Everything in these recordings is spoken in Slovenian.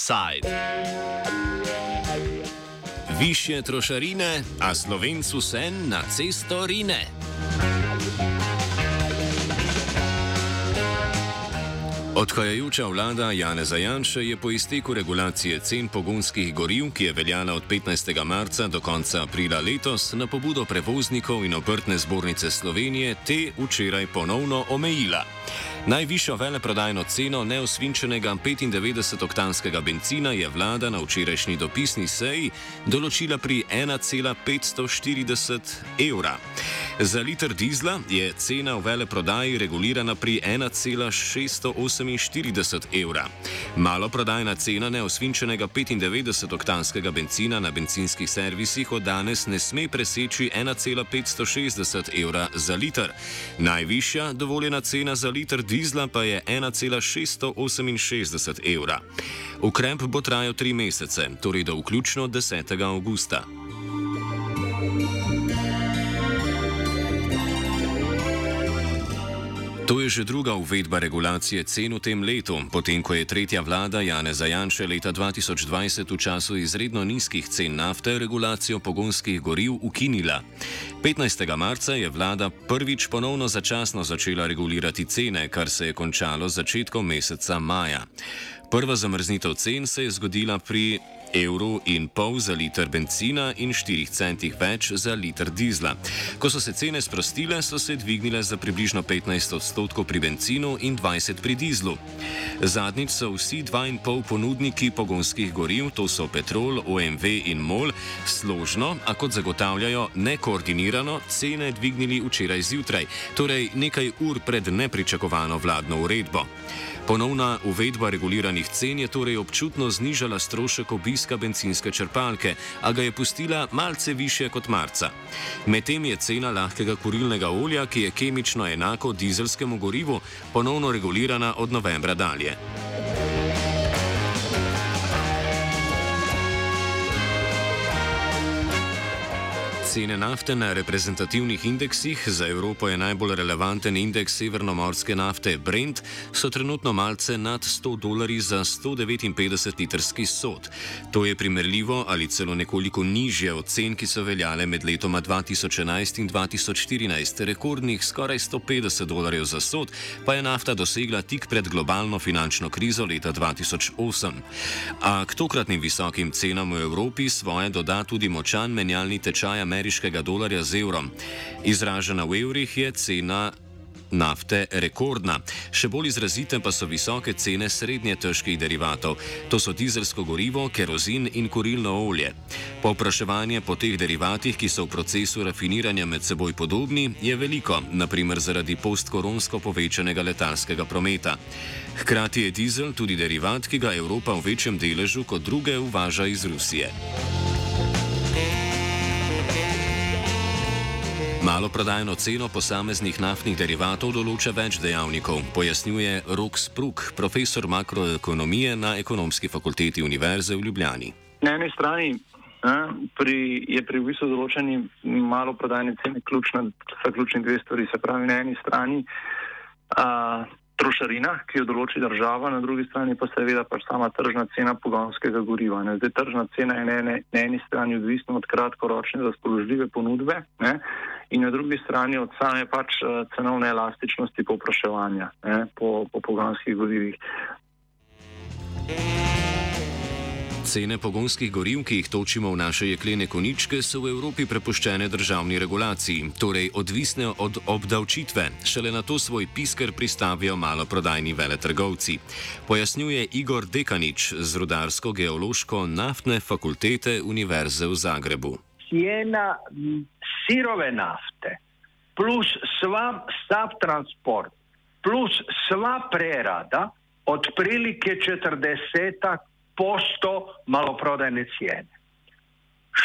Side. Više trošarine, a slovencu sen na cesto rine. Odhajajoča vlada Jane Zajanše je po izteku regulacije cen pogonskih goriv, ki je veljala od 15. marca do konca aprila letos, na pobudo prevoznikov in obrtne zbornice Slovenije te včeraj ponovno omejila. Najvišjo veleprodajno ceno neosvinčenega 95-oktanskega benzina je vlada na včerajšnji dopisni seji določila pri 1,540 evra. Za liter dizla je cena v veleprodaji regulirana pri 1,648 evra. Maloprodajna cena neosvinčenega 95-oktanskega benzina na benzinskih servisih od danes ne sme preseči 1,560 evra za liter. Najvišja dovoljena cena za liter dizla pa je 1,668 evra. Ukrep bo trajal tri mesece, torej do vključno 10. avgusta. To je že druga uvedba regulacije cen v tem letu, potem ko je tretja vlada Jane Zajanše leta 2020 v času izredno nizkih cen nafte regulacijo pogonskih goriv ukinila. 15. marca je vlada prvič ponovno začasno začela regulirati cene, kar se je končalo začetkom meseca maja. Prva zamrznitev cen se je zgodila pri evru in pol za liter benzina in 4 centih več za liter dizla. Ko so se cene sprostile, so se dvignile za približno 15 odstotkov pri benzinu in 20 pri dizlu. Zadnjič so vsi 2,5 ponudniki pogonskih goriv, to so Petrol, OMV in MOL, složno, a kot zagotavljajo nekoordinirano, cene dvignili včeraj zjutraj, torej nekaj ur pred nepričakovano vladno uredbo. Ponovna uvedba reguliranih cen je torej občutno znižala strošek obiska benzinske črpalke, a ga je pustila malce više kot marca. Medtem je cena lahkega kurilnega olja, ki je kemično enako dizelskemu gorivu, ponovno regulirana od novembra dalje. Cene nafte na reprezentativnih indeksih, za Evropo je najbolj relevanten indeks severnomorske nafte Brent, so trenutno malce nad 100 dolarji za 159 litrski sod. To je primerljivo ali celo nekoliko nižje od cen, ki so veljale med letoma 2011 in 2014. Rekordnih skoraj 150 dolarjev za sod pa je nafta dosegla tik pred globalno finančno krizo leta 2008. A k tokratnim visokim cenam v Evropi svoje doda tudi močan menjalni tečaj Amerike ameriškega dolarja z evrom. Izražena v evrih je cena. Nafte rekordna. Še bolj izrazite pa so visoke cene srednje težkih derivatov. To so dizelsko gorivo, kerozin in kurilno olje. Povpraševanje po teh derivatih, ki so v procesu rafiniranja med seboj podobni, je veliko, naprimer zaradi postkoronsko povečanega letalskega prometa. Hkrati je dizel tudi derivat, ki ga Evropa v večjem deležu kot druge uvaža iz Rusije. Maloprodajno ceno posameznih naftnih derivatov določa več dejavnikov, pojasnjuje Rok Spruk, profesor makroekonomije na Ekonomski fakulteti Univerze v Ljubljani. Na eni strani a, pri, je pri visu določeni maloprodajne cene ključna, ključni dve stvari. Se pravi, na eni strani a, trošarina, ki jo določi država, na drugi strani pa seveda pač sama tržna cena pogonskega goriva. Ne. Zdaj, tržna cena je na, ne, na eni strani odvisna od kratkoročne razpoložljive ponudbe ne, in na drugi strani od same pač eh, cenovne elastičnosti povpraševanja po, po pogonskih gorivih. Cene pogonskih goriv, ki jih točimo v naše jeklene koničke, so v Evropi prepuščene državni regulaciji, torej odvisne od obdavčitve. Šele na to svoj pisker pristavijo maloprodajni veletrgovci. Pojasnjuje Igor Dekanič z rudarsko-geološko naftne fakultete Univerze v Zagrebu. Cena sirove nafte plus sva, sav transport plus sva prerada otprilike 40 posto maloprodajne cijene.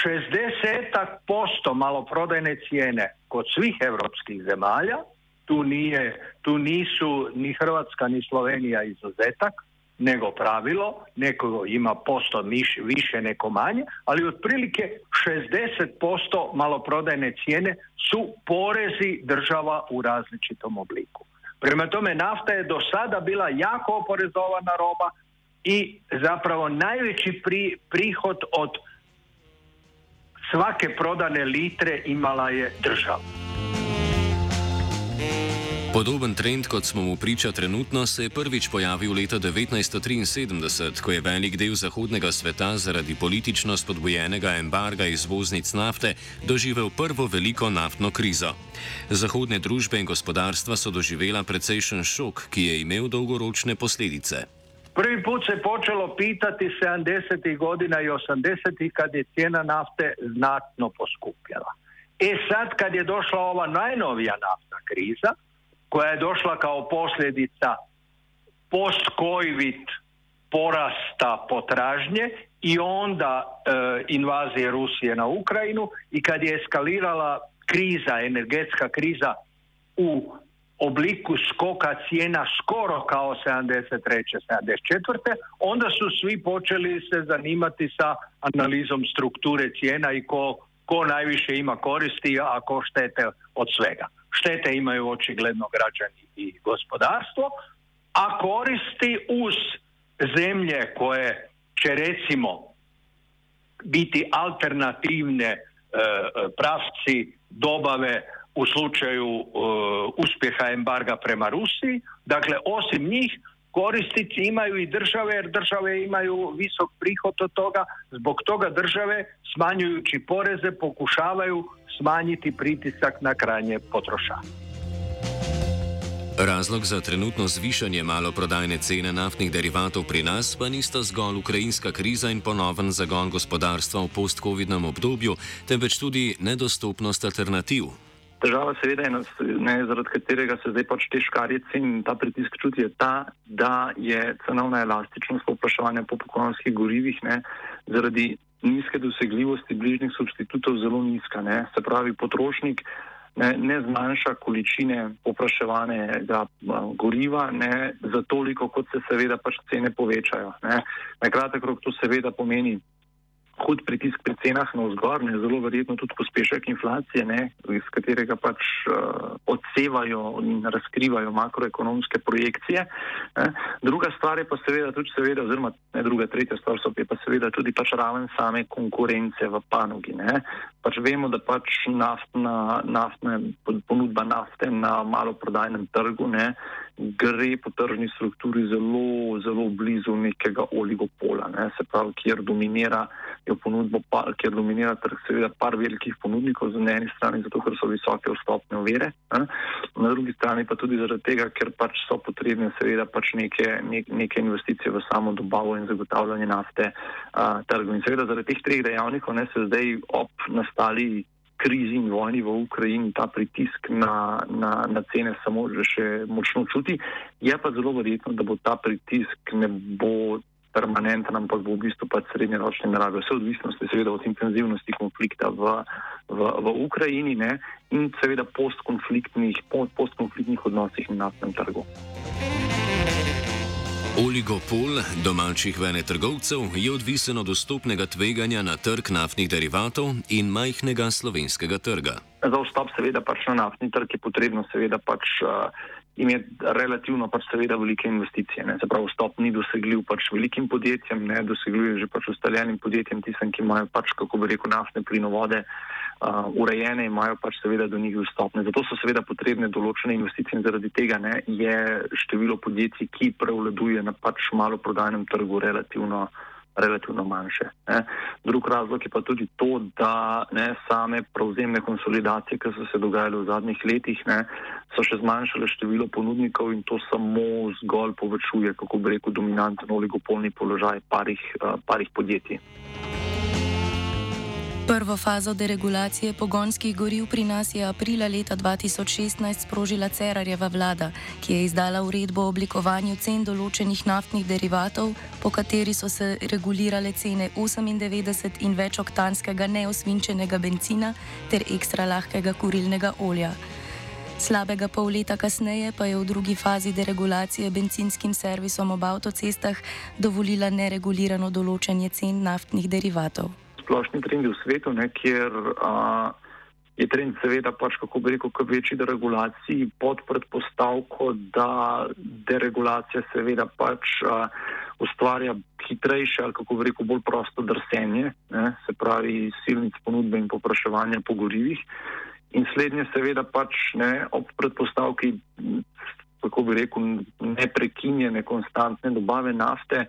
60 posto maloprodajne cijene kod svih europskih zemalja, tu, nije, tu nisu ni Hrvatska ni Slovenija izuzetak, nego pravilo, neko ima posto više, neko manje, ali otprilike 60% maloprodajne cijene su porezi država u različitom obliku. Prema tome, nafta je do sada bila jako oporezovana roba, i zapravo najveći pri, prihod od svake prodane litre imala je država. Podoben trend, kot smo mu priča trenutno, se je prvič pojavil leta 1973, ko je velik del zahodnega sveta zaradi politično spodbojenega embarga izvoznic nafte doživel prvo veliko naftno krizo. Zahodne družbe in gospodarstva so doživela precejšen šok, ki je imel dolgoročne posledice. Prvi put se počelo pitati 70. godina i 80. kad je cijena nafte znatno poskupjela. E sad kad je došla ova najnovija naftna kriza, koja je došla kao posljedica post-covid porasta potražnje i onda e, invazije Rusije na Ukrajinu i kad je eskalirala kriza, energetska kriza u obliku skoka cijena skoro kao 73. 74. onda su svi počeli se zanimati sa analizom strukture cijena i ko, ko najviše ima koristi, a ko štete od svega. Štete imaju očigledno građani i gospodarstvo, a koristi uz zemlje koje će recimo biti alternativne e, pravci dobave u slučaju uh, uspjeha embarga prema Rusiji. Dakle, osim njih, koristici imaju i države, jer države imaju visok prihod od toga. Zbog toga države, smanjujući poreze, pokušavaju smanjiti pritisak na krajnje potrošače. Razlog za trenutno zvišanje maloprodajne cene naftnih derivatov pri nas pa nista zgolj ukrajinska kriza in ponoven zagon gospodarstva v post-covidnem obdobju, temveč tudi nedostopnost alternativ, Težava, seveda, je, ne, zaradi katerega se zdaj pač te škarjice in ta pritisk čuti, je ta, da je cenovna elastičnost popraševanja po pokonskih gorivih ne, zaradi nizke dosegljivosti bližnjih substitutov zelo nizka. Ne. Se pravi, potrošnik ne, ne zmanjša količine popraševanega goriva ne, za toliko, kot se seveda pač cene povečajo. Ne. Na kratek rok to seveda pomeni hud pritisk pri cenah na vzgor, ne, zelo verjetno tudi pospešek inflacije, ne, iz katerega pač uh, odsevajo in razkrivajo makroekonomske projekcije. Ne. Druga stvar je pa seveda tudi, seveda, oziroma ne druga, tretja stvar so pa seveda tudi pač raven same konkurence v panogi. Ne. Pač vemo, da pač naftna, naftna ponudba nafte na maloprodajnem trgu ne, gre po tržni strukturi zelo, zelo blizu nekega oligopola, ne, se pravi, kjer dominira ponudbo, pa, kjer dominira trg, seveda par velikih ponudnikov, na eni strani zato, ker so visoke vstopne uvere, ne, na drugi strani pa tudi zaradi tega, ker pač so potrebne seveda pač neke, ne, neke investicije v samo dobavo in zagotavljanje nafte a, trgu. In seveda zaradi teh treh dejavnikov ne, se zdaj ob nastali krizi in vojni v Ukrajini ta pritisk na, na, na cene samo še močno čuti. Je pa zelo verjetno, da bo ta pritisk ne bo permanenten, ampak bo v bistvu pač srednjeročne narave. Vse odvisnosti seveda od intenzivnosti konflikta v, v, v Ukrajini ne? in seveda postkonfliktnih, postkonfliktnih odnosih na naftnem trgu. Oligopol domačih venetrgovcev je odvisen od dostopnega tveganja na trg naftnih derivatov in majhnega slovenskega trga. Za vstop seveda pač na naftni trg je potrebno seveda pač uh, imeti relativno pač seveda velike investicije. Ne. Se pravi, vstop ni dosegljiv pač velikim podjetjem, ne dosegljiv je že pač ustaljenim podjetjem, tistem, ki imajo pač, kako bi rekel, naftne plinovode uh, urejene, imajo pač seveda do njih vstopne. Zato so seveda potrebne določene investicije in zaradi tega ne, je število podjetij, ki prevladuje na pač malo prodajnem trgu, relativno, relativno manjše. Ne. Drug razlog je pa tudi to, da ne, same prevzemne konsolidacije, ki so se dogajale v zadnjih letih, ne, so še zmanjšale število ponudnikov in to samo zgolj povečuje, kako bi rekel, dominanten oligopolni položaj parih, uh, parih podjetij. Prvo fazo deregulacije pogonskih goriv pri nas je aprila leta 2016 sprožila Cerarjeva vlada, ki je izdala uredbo o oblikovanju cen določenih naftnih derivatov, po kateri so se regulirale cene 98 in več oktanskega neosvinčenega benzina ter ekstra lahkega kurilnega olja. Slabega pol leta kasneje pa je v drugi fazi deregulacije benzinskim servisom ob avtocestah dovolila neregulirano določanje cen naftnih derivatov splošni trendi v svetu, ne, kjer a, je trend seveda pač, kako bi rekel, k večji deregulaciji pod predpostavko, da deregulacija seveda pač uh, ustvarja hitrejše ali kako bi rekel, bolj prosto drsenje, ne, se pravi silnic ponudbe in popraševanja po gorivih. In slednje seveda pač ne ob predpostavki, kako bi rekel, neprekinjene, konstantne dobave nafte,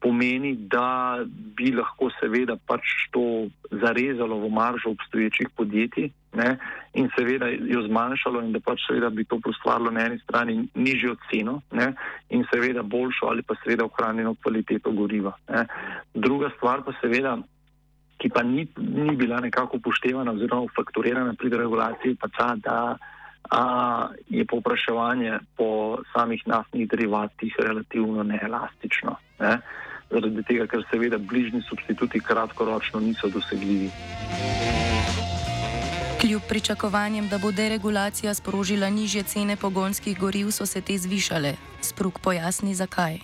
pomeni, da bi lahko seveda pač to zarezalo v maržo obstoječih podjetij ne, in seveda jo zmanjšalo in da pač seveda bi to postvarilo na eni strani nižjo ceno ne, in seveda boljšo ali pa seveda ohranjeno kvaliteto goriva. Ne. Druga stvar pa seveda ki pa ni, ni bila nekako upoštevana oziroma fakturirana pri regulaciji, pa ta, da a, je povpraševanje po samih naftnih derivatih relativno neelastično. Ne? Zaradi tega, ker seveda bližnji substituti kratkoročno niso dosegljivi. Kljub pričakovanjem, da bo deregulacija sprožila nižje cene pogonskih goriv, so se te zvišale. Sprug pojasni, zakaj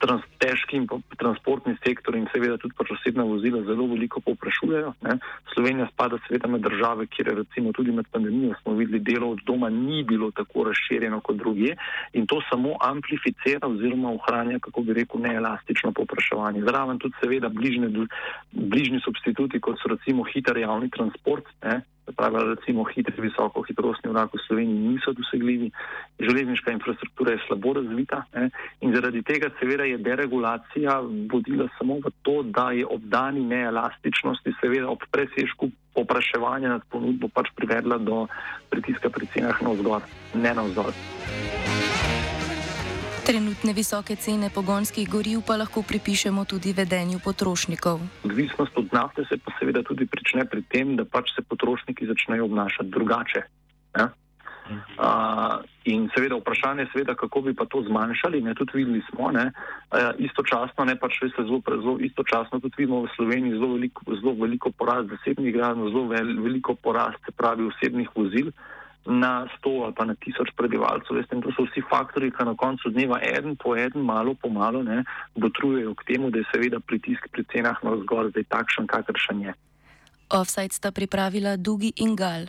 trans, težki in transportni sektor in seveda tudi pač osebna vozila zelo veliko povprašujejo. Ne. Slovenija spada seveda med države, kjer recimo tudi med pandemijo smo videli delo od doma ni bilo tako razširjeno kot druge in to samo amplificira oziroma ohranja, kako bi rekel, neelastično povpraševanje. Zraven tudi seveda bližne, bližnji substituti, kot so recimo hiter javni transport. Ne pravi, recimo hitri, visoko hitrostni vlak v Sloveniji niso dosegljivi, železniška infrastruktura je slabo razvita ne? in zaradi tega seveda je deregulacija vodila samo v to, da je ob dani neelastičnosti, seveda ob presežku popraševanja nad ponudbo pač privedla do pritiska pri cenah na vzgor, ne na vzgor. Trenutne visoke cene pogonskih goriv pa lahko pripišemo tudi vedenju potrošnikov. Odvisnost od nafte se pa seveda tudi prične pri tem, da pač se potrošniki začnejo obnašati drugače. Ja? Uh, in seveda vprašanje je, seveda, kako bi pa to zmanjšali. Ne, tudi videli smo, ne, uh, istočasno, ne pač veste, zelo, zelo istočasno tudi vidimo v Sloveniji zelo veliko, zelo veliko porast zasebnih gradov, zelo vel, veliko porast, se pravi, osebnih vozil. Uh, na 100 ali pa na 1000 prebivalcev. Veste, to so vsi faktori, ki na koncu dneva en po en, malo po malo, dotrujejo k temu, da je seveda pritisk pri cenah na vzgor zdaj takšen, kakršen je. Offside sta pripravila Dugi in Gal.